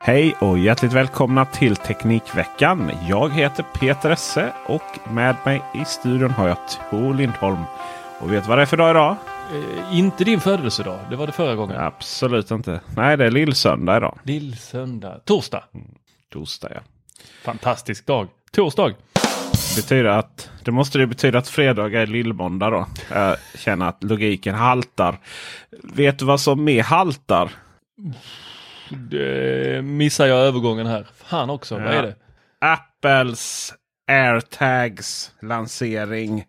Hej och hjärtligt välkomna till Teknikveckan. Jag heter Peter Esse och med mig i studion har jag Tor Lindholm. Och vet du vad det är för dag idag? Eh, inte din födelsedag, det var det förra gången. Absolut inte. Nej, det är lillsöndag idag. Lillsöndag. Torsdag. Torsdag ja. Fantastisk dag. Torsdag. Betyder att, det måste det betyda att fredag är lillmåndag då. Jag känner att logiken haltar. Vet du vad som mer haltar? Det missar jag övergången här. Fan också, vad är det? Apples AirTags lansering.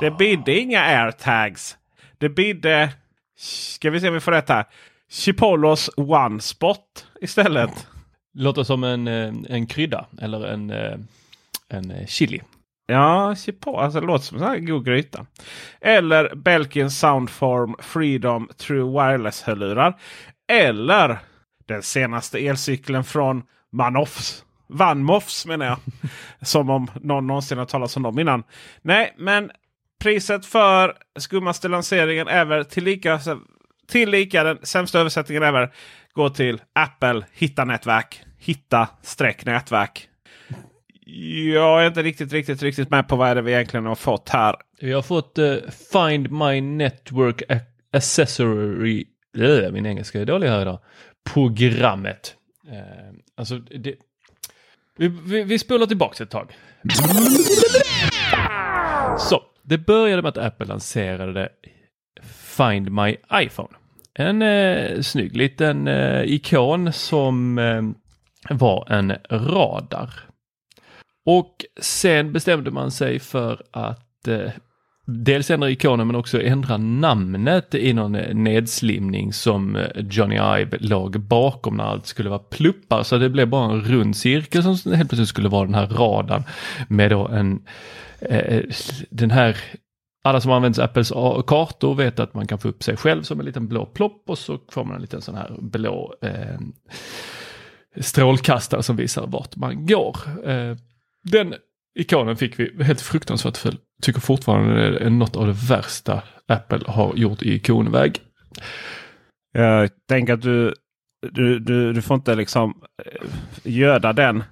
Det bidde inga AirTags. Det bidde, ska vi se om vi får rätt här. Chipolos One Spot istället. Låter som en, eh, en krydda eller en, eh, en eh, chili. Ja, Chipotle. Alltså, det låter som en god gryta. Eller Belkin Soundform Freedom True Wireless-hörlurar. Eller den senaste elcykeln från Manoffs. Vanmoffs menar jag. som om någon någonsin har talat om dem innan. Nej, men priset för skummaste lanseringen ever tillika, tillika den sämsta översättningen ever går till Apple Hitta nätverk. Hitta streck nätverk. Jag är inte riktigt, riktigt, riktigt med på vad är det vi egentligen har fått här. Vi har fått uh, Find My Network Accessory. Uh, min engelska är dålig här idag. Programmet. Eh, alltså det, vi, vi, vi spolar tillbaka ett tag. Så, det började med att Apple lanserade Find My iPhone. En eh, snygg liten eh, ikon som eh, var en radar. Och sen bestämde man sig för att eh, dels ändra ikonen men också ändra namnet i någon eh, nedslimning som eh, Johnny Ive låg bakom när allt skulle vara pluppar. Så det blev bara en rund cirkel som helt plötsligt skulle vara den här radarn med då en eh, eh den här alla som använder Apples kartor vet att man kan få upp sig själv som en liten blå plopp och så får man en liten sån här blå eh, strålkastare som visar vart man går. Eh, den ikonen fick vi helt fruktansvärt full. Tycker fortfarande det är något av det värsta Apple har gjort i ikonväg. Jag tänker att du, du, du, du får inte liksom eh, göda den eh,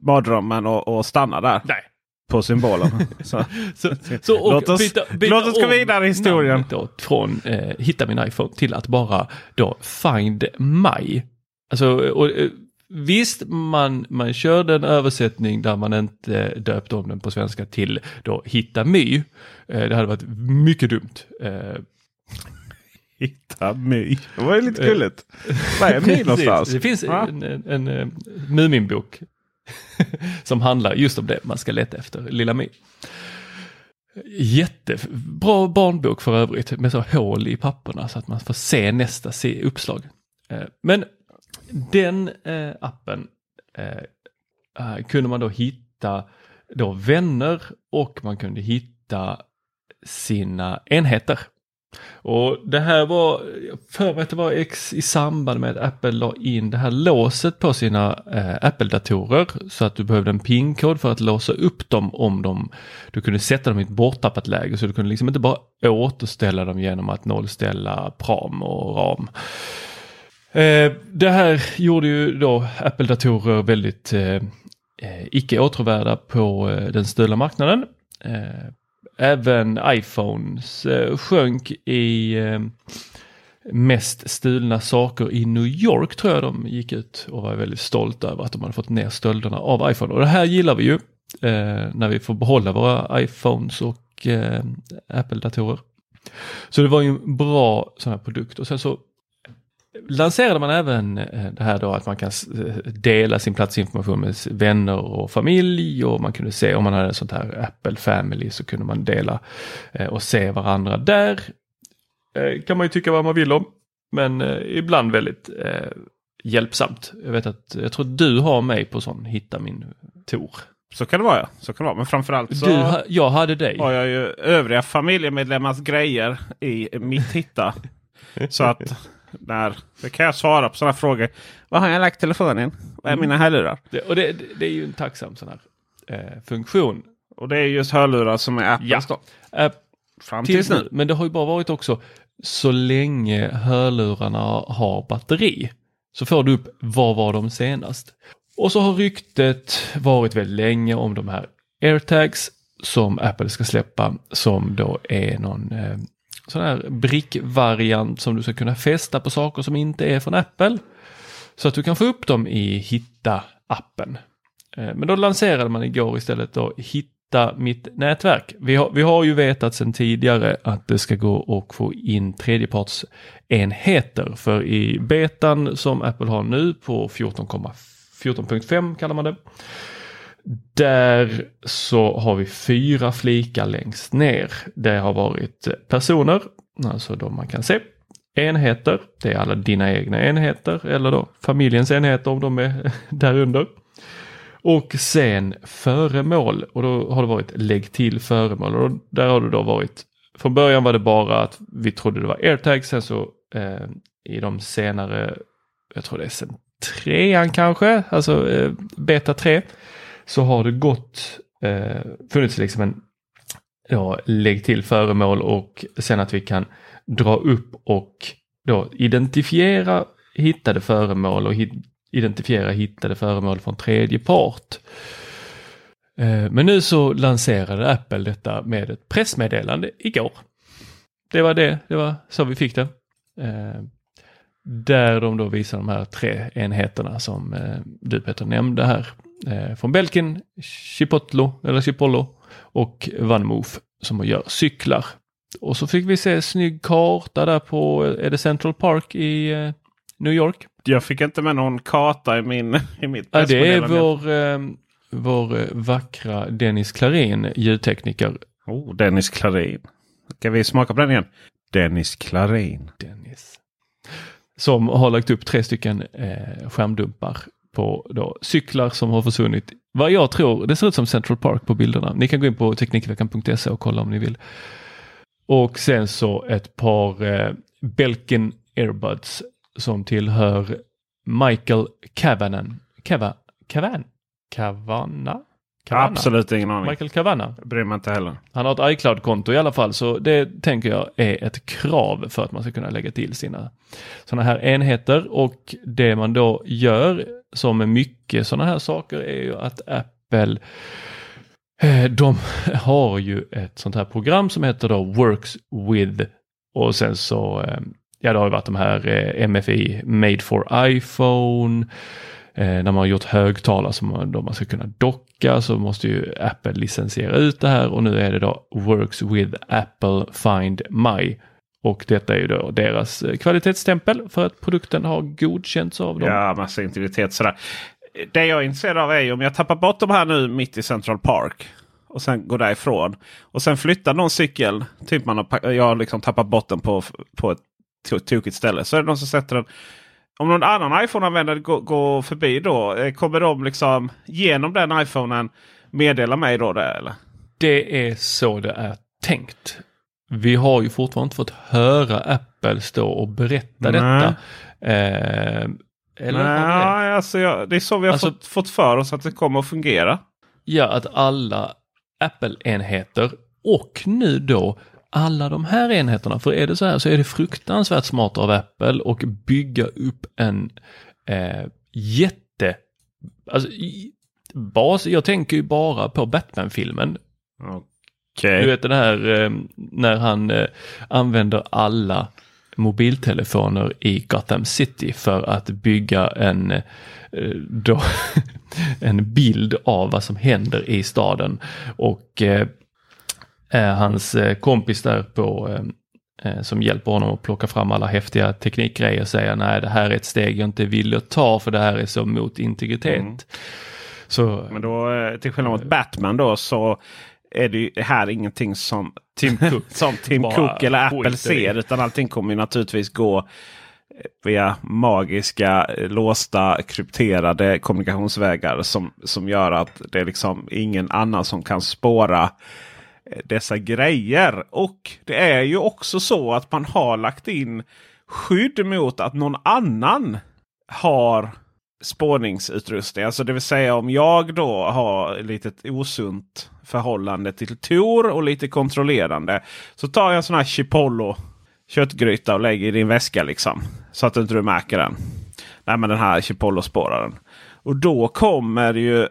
mardrömmen och, och stanna där. Nej. På symbolen. så, så, så, låt oss, byta, byta låt oss gå vidare i historien. Då, från eh, hitta min iPhone till att bara då find my. Alltså, och, eh, Visst, man, man körde en översättning där man inte döpte om den på svenska till då Hitta My. Eh, det hade varit mycket dumt. Eh, Hitta My. Det var ju lite gulligt. Vad är My någonstans? Det finns ja. en, en, en, Muminbok som handlar just om det man ska leta efter, Lilla My. Jättebra barnbok för övrigt med så hål i papperna så att man får se nästa uppslag. Men den eh, appen eh, eh, kunde man då hitta då vänner och man kunde hitta sina enheter. Och det här var, för mig att det var ex, i samband med att Apple la in det här låset på sina eh, Apple-datorer så att du behövde en PIN-kod för att låsa upp dem om de, du kunde sätta dem i ett borttappat läge så du kunde liksom inte bara återställa dem genom att nollställa pram och ram. Eh, det här gjorde ju då Apple-datorer väldigt eh, eh, icke åtråvärda på eh, den stulna marknaden. Eh, även iPhones eh, sjönk i eh, mest stulna saker i New York tror jag de gick ut och var väldigt stolta över att de hade fått ner stölderna av iPhone. Och det här gillar vi ju eh, när vi får behålla våra iPhones och eh, Apple-datorer. Så det var ju en bra sån här produkt och sen så lanserade man även eh, det här då att man kan eh, dela sin platsinformation med vänner och familj och man kunde se om man hade ett sånt här Apple Family så kunde man dela eh, och se varandra där. Kan man ju tycka vad man vill om. Men ibland väldigt hjälpsamt. Jag vet att jag tror du har mig på sån Hitta min Tor. Så kan det vara ja. Så kan det vara. Men framförallt så Du, jag hade dig. har jag ju övriga familjemedlemmars grejer i mitt hitta. så att när, det kan jag svara på sådana frågor. Var har jag lagt telefonen? Vad är mina hörlurar? Det, och det, det, är ju en tacksam sån här eh, funktion. Och det är just hörlurar som är Apples Ja. då. Eh, Fram tills nu. Men det har ju bara varit också så länge hörlurarna har batteri. Så får du upp vad var de senast. Och så har ryktet varit väldigt länge om de här airtags som Apple ska släppa som då är någon eh, sån här brickvariant som du ska kunna fästa på saker som inte är från Apple. Så att du kan få upp dem i Hitta-appen. Eh, men då lanserade man igår istället då Hitta mitt nätverk. Vi har, vi har ju vetat sedan tidigare att det ska gå att få in tredjepartsenheter. För i betan som Apple har nu på 14.5 kallar man det. Där så har vi fyra flikar längst ner. Det har varit personer, alltså de man kan se. Enheter, det är alla dina egna enheter eller då familjens enheter om de är där under. Och sen föremål och då har det varit lägg till föremål och där har det då varit från början var det bara att vi trodde det var airtags sen så eh, i de senare, jag tror det är sen trean kanske, alltså eh, beta 3 så har det gått, eh, funnits liksom en ja, lägg till föremål och sen att vi kan dra upp och då identifiera hittade föremål och hit, identifiera hittade föremål från tredje part. Eh, Men nu så lanserade Apple detta med ett pressmeddelande igår. Det var det, det var så vi fick det. Eh, Där de då visar de här tre enheterna som eh, du Peter nämnde här. Eh, Från Belkin, Chipotlo, eller Chipollo och Vanmoof som gör cyklar. Och så fick vi se snygg karta där på, är det Central Park i eh, New York? Jag fick inte med någon karta i, min, i mitt Ja, det är vår, eh, vår eh, vackra Dennis Klarin, ljudtekniker. Oh, Dennis Klarin. Ska vi smaka på den igen? Dennis Klarin. Dennis. Som har lagt upp tre stycken eh, skärmdumpar på då, cyklar som har försvunnit. Vad jag tror, det ser ut som Central Park på bilderna. Ni kan gå in på Teknikveckan.se och kolla om ni vill. Och sen så ett par eh, Belkin Airbuds som tillhör Michael Cavanan. Cava, Cavan? Cavana? Cavana? Absolut ingen aning. Michael Cavana. Bryr mig inte heller. Han har ett iCloud-konto i alla fall så det tänker jag är ett krav för att man ska kunna lägga till sina sådana här enheter och det man då gör som är mycket sådana här saker är ju att Apple eh, de har ju ett sånt här program som heter då Works with och sen så eh, ja det har ju varit de här eh, MFI Made for iPhone när man har gjort högtalare som man, då man ska kunna docka så måste ju Apple licensiera ut det här och nu är det då Works with Apple Find My. Och detta är ju då deras eh, kvalitetsstämpel för att produkten har godkänts av dem. Ja, massa integritet sådär. Det jag är intresserad av är ju om jag tappar bort de här nu mitt i Central Park. Och sen går därifrån. Och sen flyttar någon cykel. Typ man har, jag har liksom tappat bort den på, på ett to- tokigt ställe. Så är det någon som sätter den. Om någon annan iPhone-användare går, går förbi då. eh, Kommer de liksom genom den iPhonen meddela mig då det eller? Det är så det är tänkt. Vi har ju fortfarande inte fått höra Apple stå och berätta Nej. detta. Eh, eller vi det? Nej, alltså jag, det är så vi har Alltså- fått, fått för oss att det kommer att fungera. Ja, att alla Apple-enheter och nu då alla de här enheterna. För är det så här så är det fruktansvärt smart av Apple och bygga upp en eh, jätte... Alltså, i, bas, jag tänker ju bara på Batman-filmen. Okej. Du vet den här eh, när han eh, använder alla mobiltelefoner i Gotham City för att bygga en, eh, då, en bild av vad som händer i staden. Och eh, hans kompis där på eh, som hjälper honom att plocka fram alla häftiga teknikgrejer säger nej det här är ett steg jag inte vill att ta för det här är så mot integritet. Mm. Så Men då till skillnad mot Batman då så är det ju här ingenting som Tim Cook som Tim Cook eller Apple ser. Utan allting kommer naturligtvis gå via magiska låsta krypterade kommunikationsvägar som, som gör att det är liksom ingen annan som kan spåra dessa grejer. Och det är ju också så att man har lagt in skydd mot att någon annan har spårningsutrustning. Alltså det vill säga om jag då har lite osunt förhållande till Tor och lite kontrollerande. Så tar jag en sån här Chipollo köttgryta och lägger i din väska liksom. Så att inte du märker den. Nej men den här Chipollo-spåraren. Och då kommer ju eh,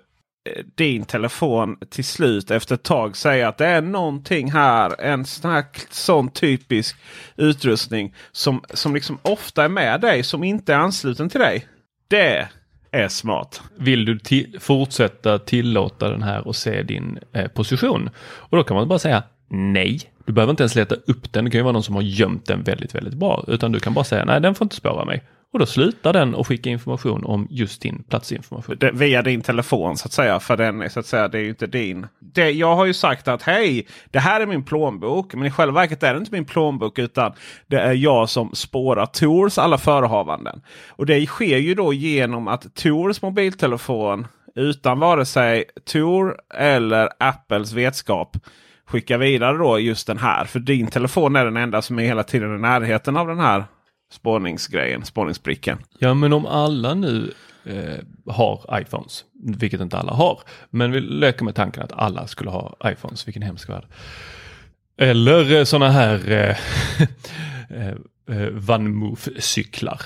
din telefon till slut efter ett tag säga att det är någonting här. En sån här sån typisk utrustning som, som liksom ofta är med dig som inte är ansluten till dig. Det är smart. Vill du ti fortsätta tillåta den här och se din eh, position? Och då kan man bara säga nej. Du behöver inte ens leta upp den. Det kan ju vara någon som har gömt den väldigt, väldigt bra. Utan du kan bara säga nej, den får inte spåra mig. Och då slutar den att skicka information om just din platsinformation. Det, via din telefon så att säga. För den så att säga, det är ju inte din. Det, jag har ju sagt att hej, det här är min plånbok. Men i själva verket är det inte min plånbok utan det är jag som spårar Tors alla förehavanden. Och det sker ju då genom att Tors mobiltelefon utan vare sig Tor eller Apples vetskap skickar vidare då just den här. För din telefon är den enda som är hela tiden i närheten av den här spårningsgrejen, spaningspricken. Ja men om alla nu eh, har iPhones, vilket inte alla har, men vi leker med tanken att alla skulle ha iPhones, vilken hemsk värld. Eller eh, sådana här eh, eh, eh VanMoof-cyklar.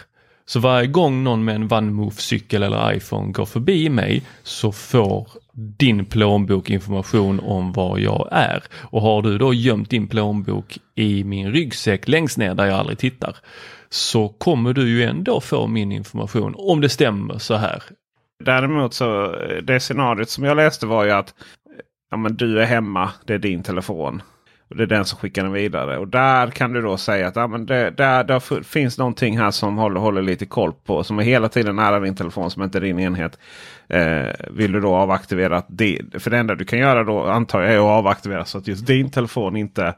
Så varje gång någon med en VanMoof-cykel eller iPhone går förbi mig så får din plånbok information om var jag är. Och har du då gömt din plånbok i min ryggsäck längst ner där jag aldrig tittar så kommer du ju ändå få min information om det stämmer så här. Däremot så det scenariot som jag läste var ju att ja, men du är hemma, det är din telefon. Och Det är den som skickar den vidare. Och där kan du då säga att ja, men det, där, där finns någonting här som håller, håller lite koll på. Som är hela tiden nära din telefon som inte är din enhet. Eh, vill du då avaktivera det? För det enda du kan göra då antar jag är att avaktivera så att just din telefon inte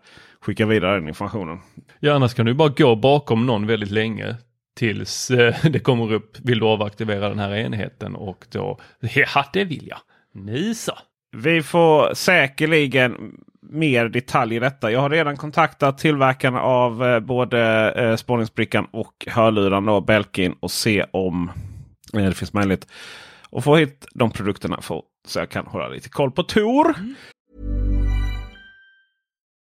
skickar vidare den informationen. Ja annars kan du bara gå bakom någon väldigt länge tills eh, det kommer upp, vill du avaktivera den här enheten och då, ja det vill jag. Nu så. Vi får säkerligen mer detalj i detta. Jag har redan kontaktat tillverkarna av eh, både eh, spårningsbrickan och hörluran Belkin och se om det finns möjlighet att få hit de produkterna för, så jag kan hålla lite koll på Tor. Mm.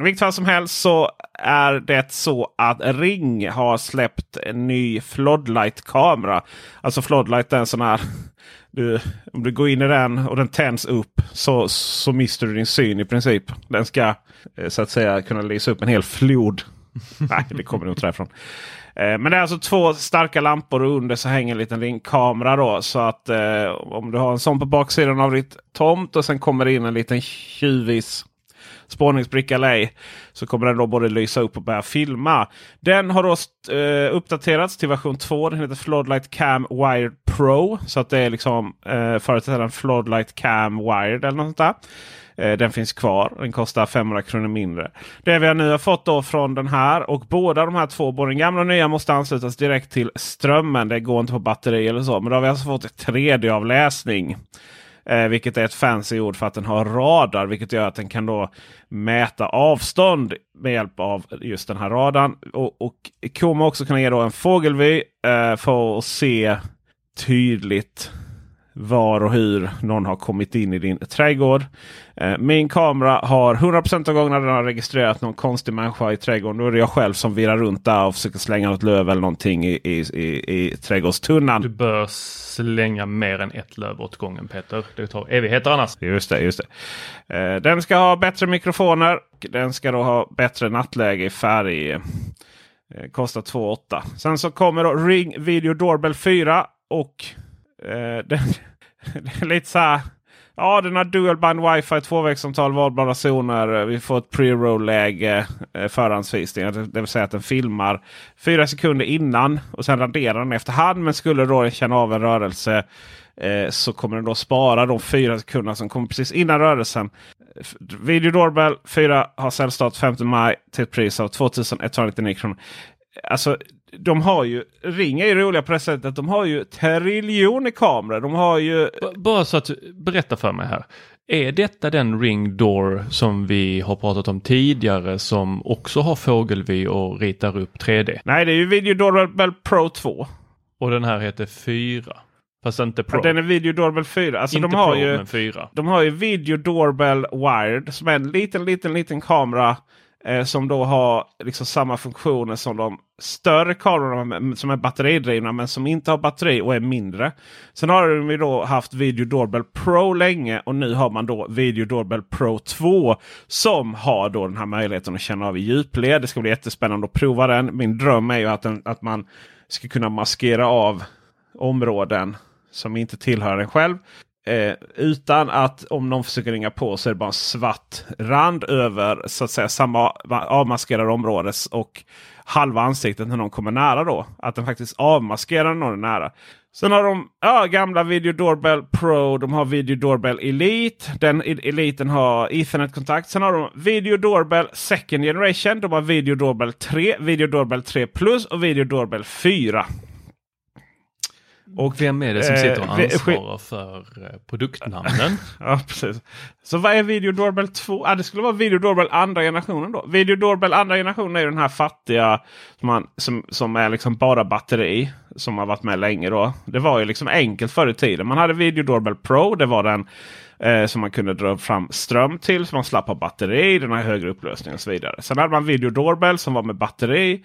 I vilket fall som helst så är det så att Ring har släppt en ny Floodlight-kamera. Alltså Floodlight är en sån här... Du, om du går in i den och den tänds upp så, så mister du din syn i princip. Den ska eh, så att säga kunna lysa upp en hel flod. Nej, det kommer nog inte därifrån. Eh, men det är alltså två starka lampor och under så hänger en liten ringkamera. Då, så att eh, om du har en sån på baksidan av ditt tomt och sen kommer det in en liten tjuvis spårningsbricka eller ej. Så kommer den då både lysa upp och börja filma. Den har då uh, uppdaterats till version 2. Den heter Floodlight Cam Wired Pro. Så att det är liksom eh, uh, företrädaren Floodlight Cam Wired eller något sånt där. Eh, den finns kvar. Den kostar 500 kronor mindre. Det vi nu har fått då från den här och båda de här två, både den gamla och nya, måste anslutas direkt till strömmen. Det går inte på batteri eller så. Men då har vi alltså fått 3D-avläsning. Eh, vilket är ett fancy ord för att den har radar. Vilket gör att den kan då mäta avstånd med hjälp av just den här radarn. Och, och kommer också kunna ge då en fågelvy eh, för att se tydligt var och hur någon har kommit in i din trädgård. Eh, min kamera har 100% av gångerna den har registrerat någon konstig människa i trädgården. Då är det jag själv som virrar runt där och försöker slänga något löv eller någonting i, i, i, i trädgårdstunnan. Du bör slänga mer än ett löv åt gången Peter. Det tar evigheter annars. Just det, just det. Eh, den ska ha bättre mikrofoner. Den ska då ha bättre nattläge i färg. Eh, kostar 2 Sen så kommer då Ring Video Doorbell 4 och Eh, den, lite så här. Ja, den har dual band wifi, tvåvägssamtal, valbara zoner. Eh, vi får ett pre-roll-läge eh, förhandsvisning. Det vill säga att den filmar fyra sekunder innan och sen raderar den efterhand. Men skulle då känna av en rörelse eh, så kommer den då spara de fyra sekunderna som kommer precis innan rörelsen. Video Doorbell 4 har säljstart 5 maj till ett pris av 2199 kronor. Alltså de har ju, Ring är ju roliga på det sättet de har ju triljoner kameror. De har ju... Bara så att berätta för mig här. Är detta den Ring Door som vi har pratat om tidigare som också har fågelvy och ritar upp 3D? Nej, det är ju Video Doorbell Pro 2. Och den här heter 4. Fast inte Pro. Ja, den är Video Doorbell 4. Alltså inte de har Pro, ju, men 4. De har ju Video Doorbell Wired som är en liten, liten, liten kamera Eh, som då har liksom samma funktioner som de större kamerorna som är batteridrivna men som inte har batteri och är mindre. Sen har vi då haft Video Doorbell Pro länge och nu har man då Video Doorbell Pro 2 som har då den här möjligheten att känna av i djupled. Det ska bli jättespännande att prova den. Min dröm är ju att, den, att man ska kunna maskera av områden som inte tillhör en själv. Eh, utan att om någon försöker ringa på så är det bara en svart rand över så att säga samma avmaskerade område och halva ansiktet när någon kommer nära då. Att den faktiskt avmaskerar när någon är nära. Sen har de ja, gamla Video Doorbell Pro. De har Video Doorbell Elite. Den Eliten har Ethernet-kontakt. Sen har de Video Doorbell Second Generation. De har Video Doorbell 3, Video Doorbell 3 Plus och Video Doorbell 4. Och vem är det som sitter och eh, ansvarar för eh, produktnamnen? ja, precis. Så vad är Video Doorbell 2? Ah, det skulle vara Video Doorbell andra generationen då. Video Doorbell andra generationen är den här fattiga som, man, som, som är liksom bara batteri. Som har varit med länge då. Det var ju liksom enkelt förr i tiden. Man hade Video Doorbell Pro. Det var den eh, som man kunde dra fram ström till. Så man slapp ha batteri. Den har högre upplösning och så vidare. Sen hade man Video Doorbell som var med batteri.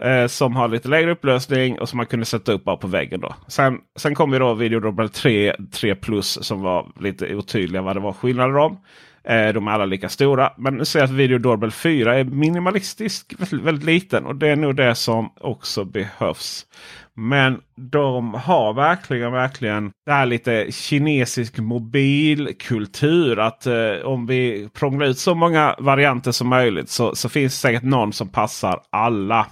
Eh, som har lite lägre upplösning och som man kunde sätta upp bara på väggen. Då. Sen, sen kom ju då Videodoorbell 3, 3 Plus som var lite otydliga vad det var skillnader om. Eh, de är alla lika stora. Men nu ser jag att Video Doorbell 4 är minimalistisk, väldigt, väldigt liten. Och det är nog det som också behövs. Men de har verkligen, verkligen det här lite kinesisk mobilkultur. Att eh, om vi prånglar ut så många varianter som möjligt så, så finns det säkert någon som passar alla.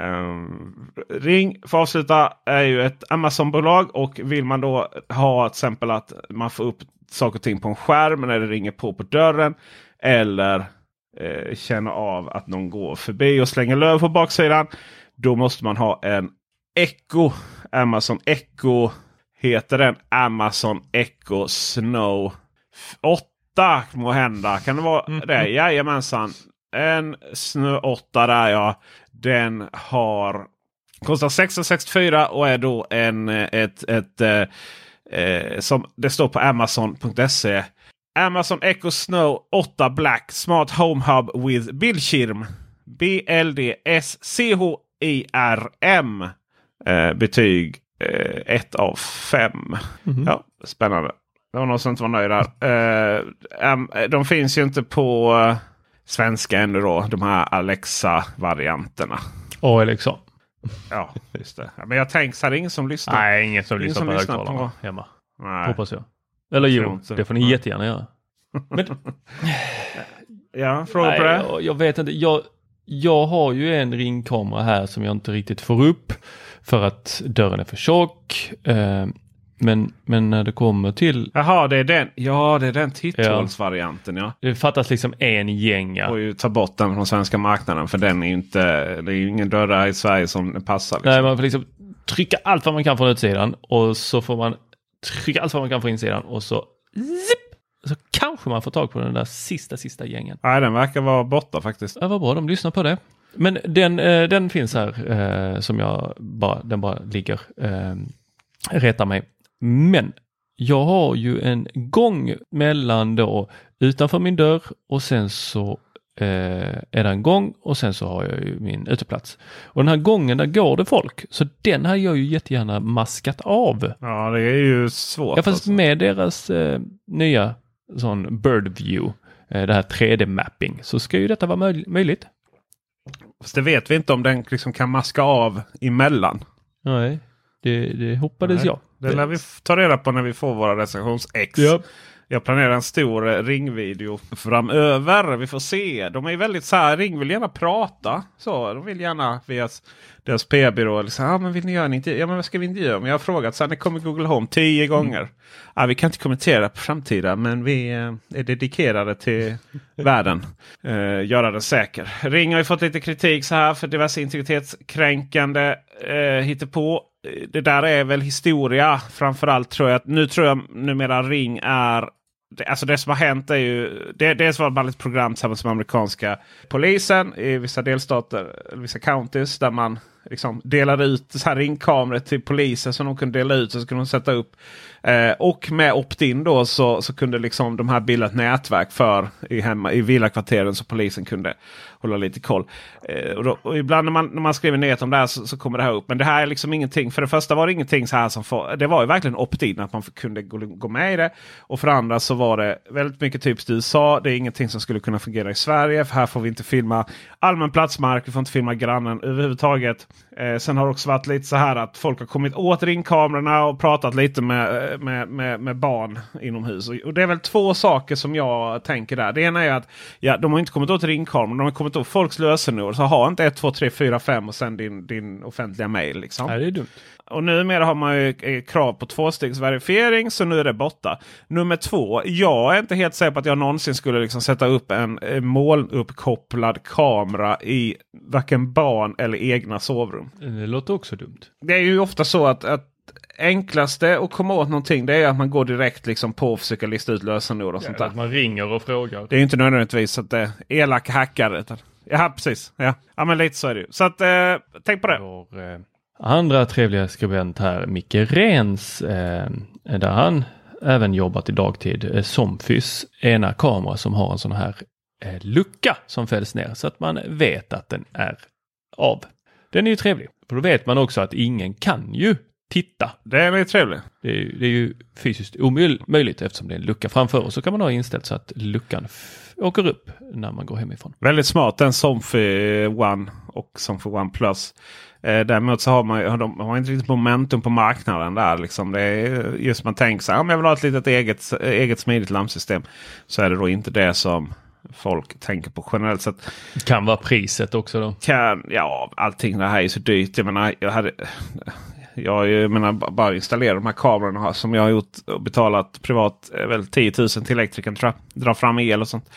Um, Ring för att avsluta är ju ett Amazon-bolag och vill man då ha till exempel att man får upp saker och ting på en skärm när det ringer på på dörren. Eller eh, känna av att någon går förbi och slänger löv på baksidan. Då måste man ha en Echo. Amazon Echo heter den. Amazon Echo Snow 8 må hända. Kan det vara mm. det? Jajamensan. En Snö 8 där ja. Den har kostar 664 och är då en ett, ett, ett eh, som det står på Amazon.se. Amazon Echo Snow 8 Black Smart Home Hub with bildskirm. B-L-D-S-C-H-I-R-M. Eh, betyg 1 eh, av 5. Mm -hmm. Ja, spännande. Det var någon som inte var nöjd där. Eh, de finns ju inte på svenska ännu då. De här Alexa-varianterna. Och Alexa. Ja, just det. Men jag tänker så här, det är ingen som lyssnar. Nej, ingen som ingen lyssnar som på högtalarna hemma. Nej. Hoppas jag. Eller jo, det får ni jättegärna göra. Men, Ja, fråga på Nej, det. jag, jag vet inte. Jag, jag har ju en ringkamera här som jag inte riktigt får upp för att dörren är för tjock. Men, men när det kommer till, Jaha, det är den. Ja, det är den titthålsvarianten ja. det fattas liksom en gänga. Får ju ta bort den från svenska marknaden för den är ju inte, det är ju ingen dörrar i Sverige som passar. Liksom. Nej, man får liksom trycka allt vad man kan från utsidan och så får man trycka allt vad man kan från insidan och så zip, så kanske man får tag på den där sista, sista gängen. Nej, den verkar vara borta faktiskt. Ja, vad bra, de lyssnar på det. Men den, eh, den finns här eh, som jag bara, den bara ligger, eh, retar mig. Men jag har ju en gång mellan då utanför min dörr och sen så eh, är det en gång och sen så har jag ju min uteplats. Och den här gången där går det folk. Så den har jag ju jättegärna maskat av. Ja, det är ju svårt. Ja, fast alltså. med deras eh, nya sån bird view, eh, det här 3D-mapping, så ska ju detta vara möj- möjligt. Fast det vet vi inte om den liksom kan maska av emellan. Nej, det, det hoppades Nej, jag. Det lär vi ta reda på när vi får våra recensions-ex. Ja. Jag planerar en stor eh, ringvideo framöver. Vi får se. De är väldigt så här, Ring vill gärna prata. Så, de vill gärna via deras PR-byrå. Liksom, ah, men vill ni göra en intervju? Ja, men vad ska vi intervjua om? Jag har frågat. Så här, ni kommer Google Home tio gånger. Ah, vi kan inte kommentera på framtida, men vi eh, är dedikerade till världen. Eh, göra den säker. Ring har ju fått lite kritik så här för diverse integritetskränkande eh, hittepå. Det där är väl historia. Framförallt tror jag nu tror jag numera Ring är det, alltså det som har hänt är ju det, dels var man ett program tillsammans med amerikanska polisen i vissa delstater, eller vissa counties där man liksom delade ut så här ringkameror till polisen som de kunde dela ut. Så kunde de sätta upp. Eh, och med opt-in då så, så kunde liksom de här bilda ett nätverk för i, hemma, i villakvarteren så polisen kunde hålla lite koll. Eh, och, då, och ibland när man, när man skriver nyheter om det här så, så kommer det här upp. Men det här är liksom ingenting. För det första var det ingenting så här som för, det var ju verkligen opt-in att man kunde gå, gå med i det. Och för det andra så var det väldigt mycket typiskt USA. Det är ingenting som skulle kunna fungera i Sverige. För här får vi inte filma allmän platsmark. Vi får inte filma grannen överhuvudtaget. Eh, sen har det också varit lite så här att folk har kommit åt ringkamerorna och pratat lite med, eh, med, med, med barn inomhus. Och, och det är väl två saker som jag tänker där. Det ena är att ja, de har inte kommit åt ringkamerorna, De har kommit åt folks lösenord. Så ha inte 1, 2, 3, 4, 5 och sen din, din offentliga mail. Liksom. Nej, det är dumt. Och numera har man ju eh, krav på tvåstegsverifiering så nu är det borta. Nummer två. Jag är inte helt säker på att jag någonsin skulle liksom sätta upp en eh, molnuppkopplad kamera i varken barn eller egna sovrum. Det låter också dumt. Det är ju ofta så att, att enklaste att komma åt någonting det är att man går direkt liksom på och försöker lista ut lösenord och sånt där. Att man ringer och frågar. Det är ju inte nödvändigtvis att det är elaka hackare. Utan, ja, precis. Ja. ja, men lite så är det ju. Så att, eh, tänk på det. Vår eh, andra trevliga skribent här, Micke Rens, eh, där han även jobbat i dagtid, eh, Somfys ena kamera som har en sån här eh, lucka som fälls ner så att man vet att den är av. Den är ju trevlig, för då vet man också att ingen kan ju titta. Det är ju trevligt. Det är, ju- det är ju fysiskt omöjligt eftersom det är en lucka framför och så kan man ha inställt så att luckan åker upp när man går hemifrån. Väldigt smart den Somfy One och Somfy One Plus. Eh, däremot så har man, de har inte riktigt momentum på marknaden där. Liksom. Det är just man tänker så här, om jag vill ha ett litet eget, eget smidigt lampsystem. Så är det då inte det som folk tänker på generellt sett. Kan vara priset också då. Kan, ja, allting det här är så dyrt. Jag menar, jag hade... Jag, jag menar bara installera de här kamerorna här som jag har gjort och betalat privat. Eh, väl 10 000 till elektrikern tror jag. Dra fram el och sånt.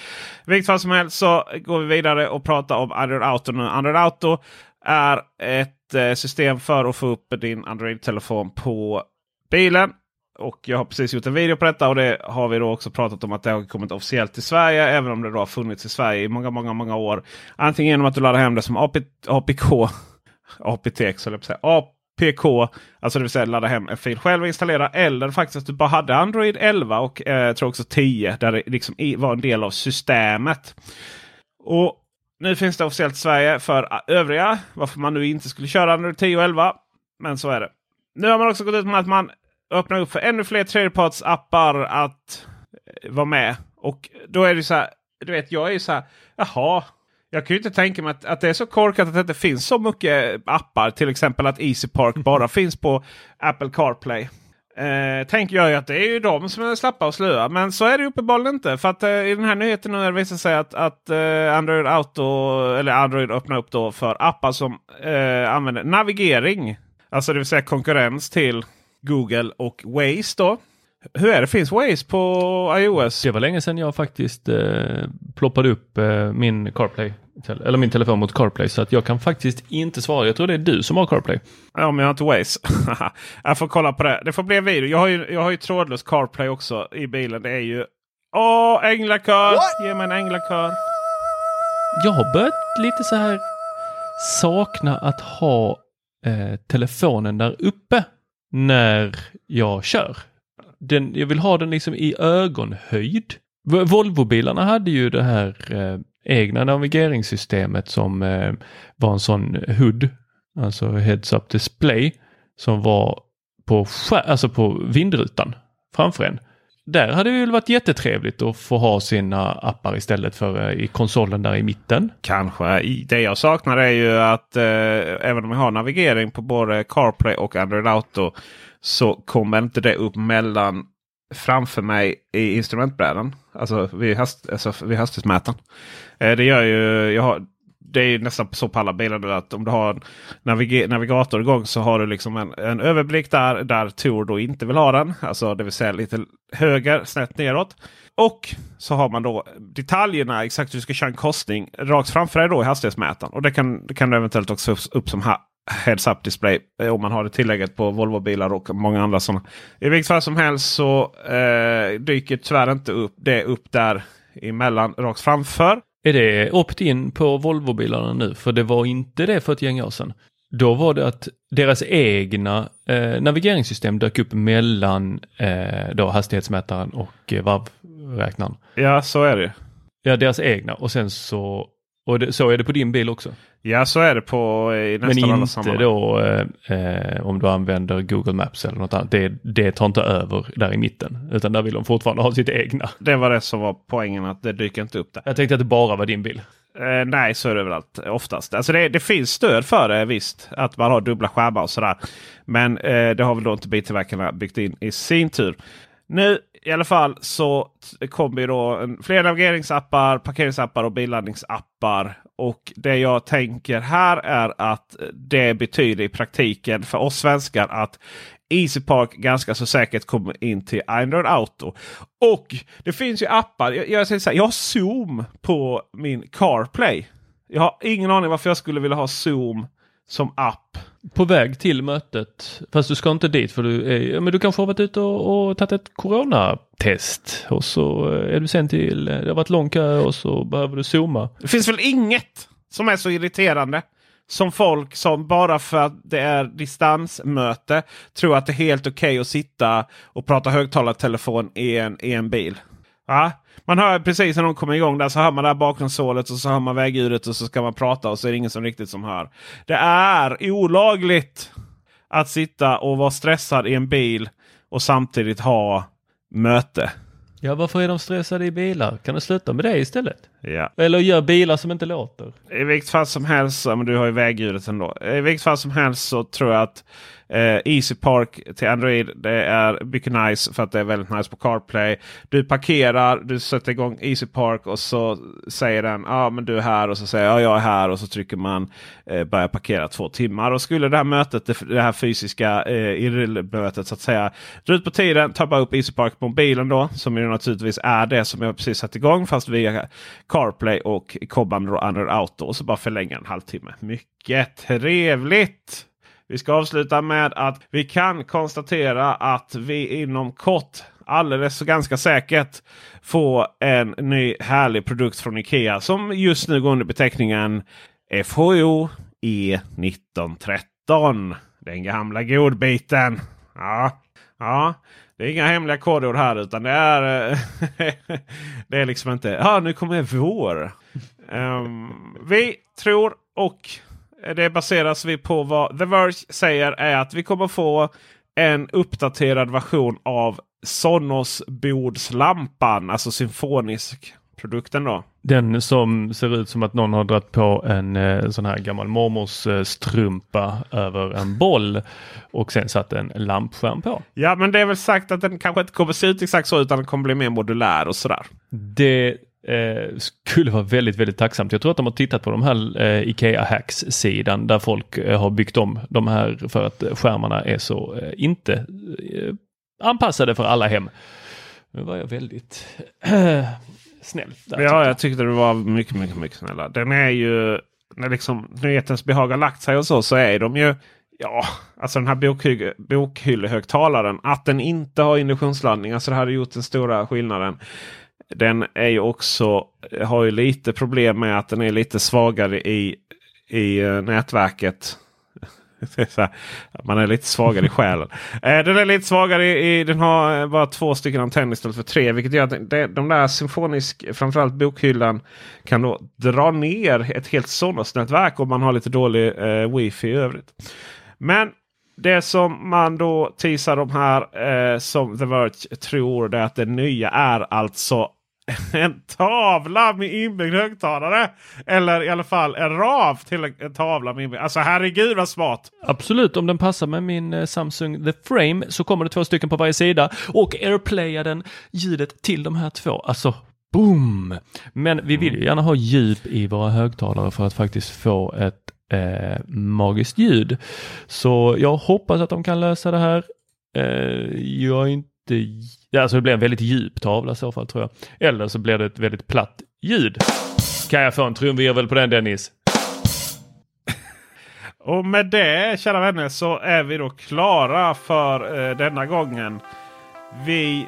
I vilket fall som helst så går vi vidare och pratar om Android Auto nu. Android Auto är ett eh, system för att få upp din Android-telefon på bilen. Och jag har precis gjort en video på detta och det har vi då också pratat om att det har kommit officiellt till Sverige. Även om det då har funnits i Sverige i många, många, många år. Antingen genom att du laddar hem det som AP, APK. APTX jag på att säga. PK, Alltså det vill säga ladda hem en fil själv och installera. Eller faktiskt att du bara hade Android 11 och eh, jag tror också 10. Där det liksom var en del av systemet. Och nu finns det officiellt i Sverige för ah, övriga. Varför man nu inte skulle köra Android 10 och 11. Men så är det. Nu har man också gått ut med att man öppnar upp för ännu fler tredjepartsappar att eh, vara med. Och då är det så här. Du vet, jag är ju så här. Jaha. Jag kan ju inte tänka mig att, att det är så korkat att det inte finns så mycket appar. Till exempel att Easy Park bara finns på Apple CarPlay. Eh, tänker jag ju att det är ju de som är slappa och slöa. Men så är det uppenbarligen inte. För att eh, i den här nyheten nu visar sig att, att eh, Android Auto eller Android öppnar upp då för appar som eh, använder navigering. Alltså det vill säga konkurrens till Google och Waze då. Hur är det? Finns Waze på iOS? Det var länge sedan jag faktiskt eh, ploppade upp eh, min CarPlay eller min telefon mot CarPlay så att jag kan faktiskt inte svara. Jag tror det är du som har CarPlay. Ja, men jag har inte Waze. jag får kolla på det. Det får bli en video. Jag har ju, jag har ju trådlös CarPlay också i bilen. Det är ju... Åh, änglakör! Ge mig en änglakör. Jag har börjat lite så här sakna att ha eh, telefonen där uppe när jag kör. Den, jag vill ha den liksom i ögonhöjd. Volvobilarna hade ju det här eh, egna navigeringssystemet som eh, var en sån HUD, alltså Heads Up Display, som var på, alltså på vindrutan framför en. Där hade det väl varit jättetrevligt att få ha sina appar istället för eh, i konsolen där i mitten. Kanske. Det jag saknar är ju att eh, även om jag har navigering på både CarPlay och Android Auto så kommer inte det upp mellan framför mig i instrumentbrädan. Alltså vid, hast, alltså vid hastighetsmätaren. Eh, det gör ju, jag har, det är nästan så på alla bilar att om du har en navig navigator igång så har du liksom en, en överblick där, där Tor då inte vill ha den. Alltså det vill säga lite höger, snett neråt. Och så har man då detaljerna exakt hur du ska köra en korsning rakt framför dig då i hastighetsmätaren. Och det kan, det kan du eventuellt också upp som ha, heads-up display eh, om man har det tillägget på Volvo-bilar och många andra sådana. I vilket fall som helst så eh, dyker tyvärr inte upp det upp där emellan rakt framför. Är det opt-in på Volvo-bilarna nu? För det var inte det för ett gäng år sedan. Då var det att deras egna eh, navigeringssystem dök upp mellan eh, då hastighetsmätaren och eh, varvräknaren. Ja, så är det. Ja, deras egna och sen så och det, så är det på din bil också? Ja, så är det på i nästan Men alla sammanhang. Men inte då eh, om du använder Google Maps eller något annat. Det, det tar inte över där i mitten. Utan där vill de fortfarande ha sitt egna. Det var det som var poängen, att det dyker inte upp där. Jag tänkte att det bara var din bil. Eh, nej, så är det överallt oftast. Alltså det, det, finns stöd för det visst. Att man har dubbla skärmar och sådär. Men eh, det har väl då inte biltillverkarna byggt in i sin tur. Nu i alla fall så kommer ju då en, fler navigeringsappar, parkeringsappar och billaddningsappar. Och det jag tänker här är att det betyder i praktiken för oss svenskar att EasyPark ganska så säkert kommer in till Android Auto. Och det finns ju appar. Jag, jag, säger så här, jag har Zoom på min CarPlay. Jag har ingen aning varför jag skulle vilja ha Zoom som app. På väg till mötet, fast du ska inte dit för du, är, men du kanske har varit ute och, och tagit ett coronatest och så är du sen till, det har varit lång kö och så behöver du zooma. Det finns väl inget som är så irriterande som folk som bara för att det är distansmöte tror att det är helt okej okay att sitta och prata högtalartelefon i en, i en bil. Ja, man hör precis när de kommer igång där så hör man det här bakgrundshålet och så hör man vägljudet och så ska man prata och så är det ingen som riktigt som hör. Det är olagligt att sitta och vara stressad i en bil och samtidigt ha möte. Ja, varför är de stressade i bilar? Kan du sluta med det istället? Ja. Eller gör bilar som inte låter? I vilket fall som helst, men du har ju vägljudet ändå. I vilket fall som helst så tror jag att Eh, Easy Park till Android. Det är mycket nice för att det är väldigt nice på CarPlay. Du parkerar, du sätter igång Easy Park och så säger den ja ah, men du är här och så säger ja jag är här och så trycker man eh, börja parkera två timmar. Och skulle det här mötet, det, det här fysiska eh, mötet så att säga dra ut på tiden, ta bara upp Easy Park på mobilen då som ju naturligtvis är det som jag precis satt igång fast via CarPlay och kobbande Android Auto och så bara förlänga en halvtimme. Mycket trevligt! Vi ska avsluta med att vi kan konstatera att vi inom kort alldeles så ganska säkert får en ny härlig produkt från Ikea som just nu går under beteckningen FHO E1913. Den gamla godbiten. Ja, ja. Det är inga hemliga kodord här utan det är, eh, det är liksom inte ja nu kommer vår. Um, vi tror och det baseras vi på vad The Verge säger är att vi kommer få en uppdaterad version av Sonos bordslampan, alltså symfonisk produkten då. Den som ser ut som att någon har dragit på en eh, sån här gammal mormors eh, strumpa över en boll och sen satt en lampskärm på. Ja, men det är väl sagt att den kanske inte kommer se ut exakt så utan den kommer bli mer modulär och sådär. Det eh, skulle vara väldigt, väldigt tacksamt. Jag tror att de har tittat på de här eh, Ikea Hacks sidan där folk eh, har byggt om de här för att skärmarna är så eh, inte eh, anpassade för alla hem. Nu var jag väldigt snäll. Där, ja, jag tyckte det var mycket, mycket, mycket snälla. Den är ju, när liksom nyhetens behag har lagt sig och så, så är de ju Ja, alltså den här bokhy bokhyllehögtalaren. Att den inte har induktionsladdning. Alltså det hade gjort den stora skillnaden. Den är ju också, har ju lite problem med att den är lite svagare i, i eh, nätverket. Här, man är lite svagare i själen. Eh, den är lite svagare i, den har eh, bara två stycken antenner istället för tre. Vilket gör att det, de där symfonisk, framförallt bokhyllan, kan då dra ner ett helt Sonos-nätverk om man har lite dålig eh, wifi i övrigt. Men det som man då teasar de här eh, som The Verge tror det är att det nya är alltså en tavla med inbyggd högtalare. Eller i alla fall en rav till en tavla med inbyggd. Alltså herregud vad smart! Absolut, om den passar med min eh, Samsung The Frame så kommer det två stycken på varje sida och airplayar den ljudet till de här två. Alltså boom! Men vi vill ju gärna ha djup i våra högtalare för att faktiskt få ett eh, magiskt ljud. Så jag hoppas att de kan lösa det här. Eh, jag är inte Alltså det blir en väldigt djup tavla i så fall tror jag. Eller så blir det ett väldigt platt ljud. Kan jag få en trumvirvel på den Dennis? Och med det kära vänner så är vi då klara för eh, denna gången. Vi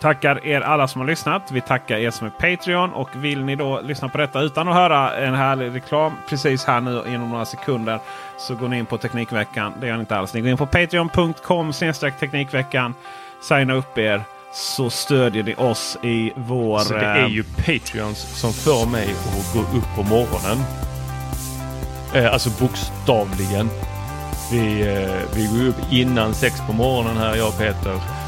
tackar er alla som har lyssnat. Vi tackar er som är Patreon. Och vill ni då lyssna på detta utan att höra en härlig reklam precis här nu inom några sekunder. Så går ni in på Teknikveckan. Det gör ni inte alls. Ni går in på patreon.com Teknikveckan. Signa upp er så stödjer ni oss i vår... Så det är ju Patreons som får mig att gå upp på morgonen. Eh, alltså bokstavligen. Vi, eh, vi går upp innan sex på morgonen här jag och Peter.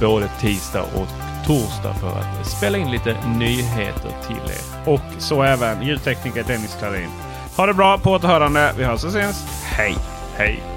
Både tisdag och torsdag för att spela in lite nyheter till er. Och så även ljudtekniker Dennis Klarin. Ha det bra på återhörande. Vi hörs och ses. Hej! Hej!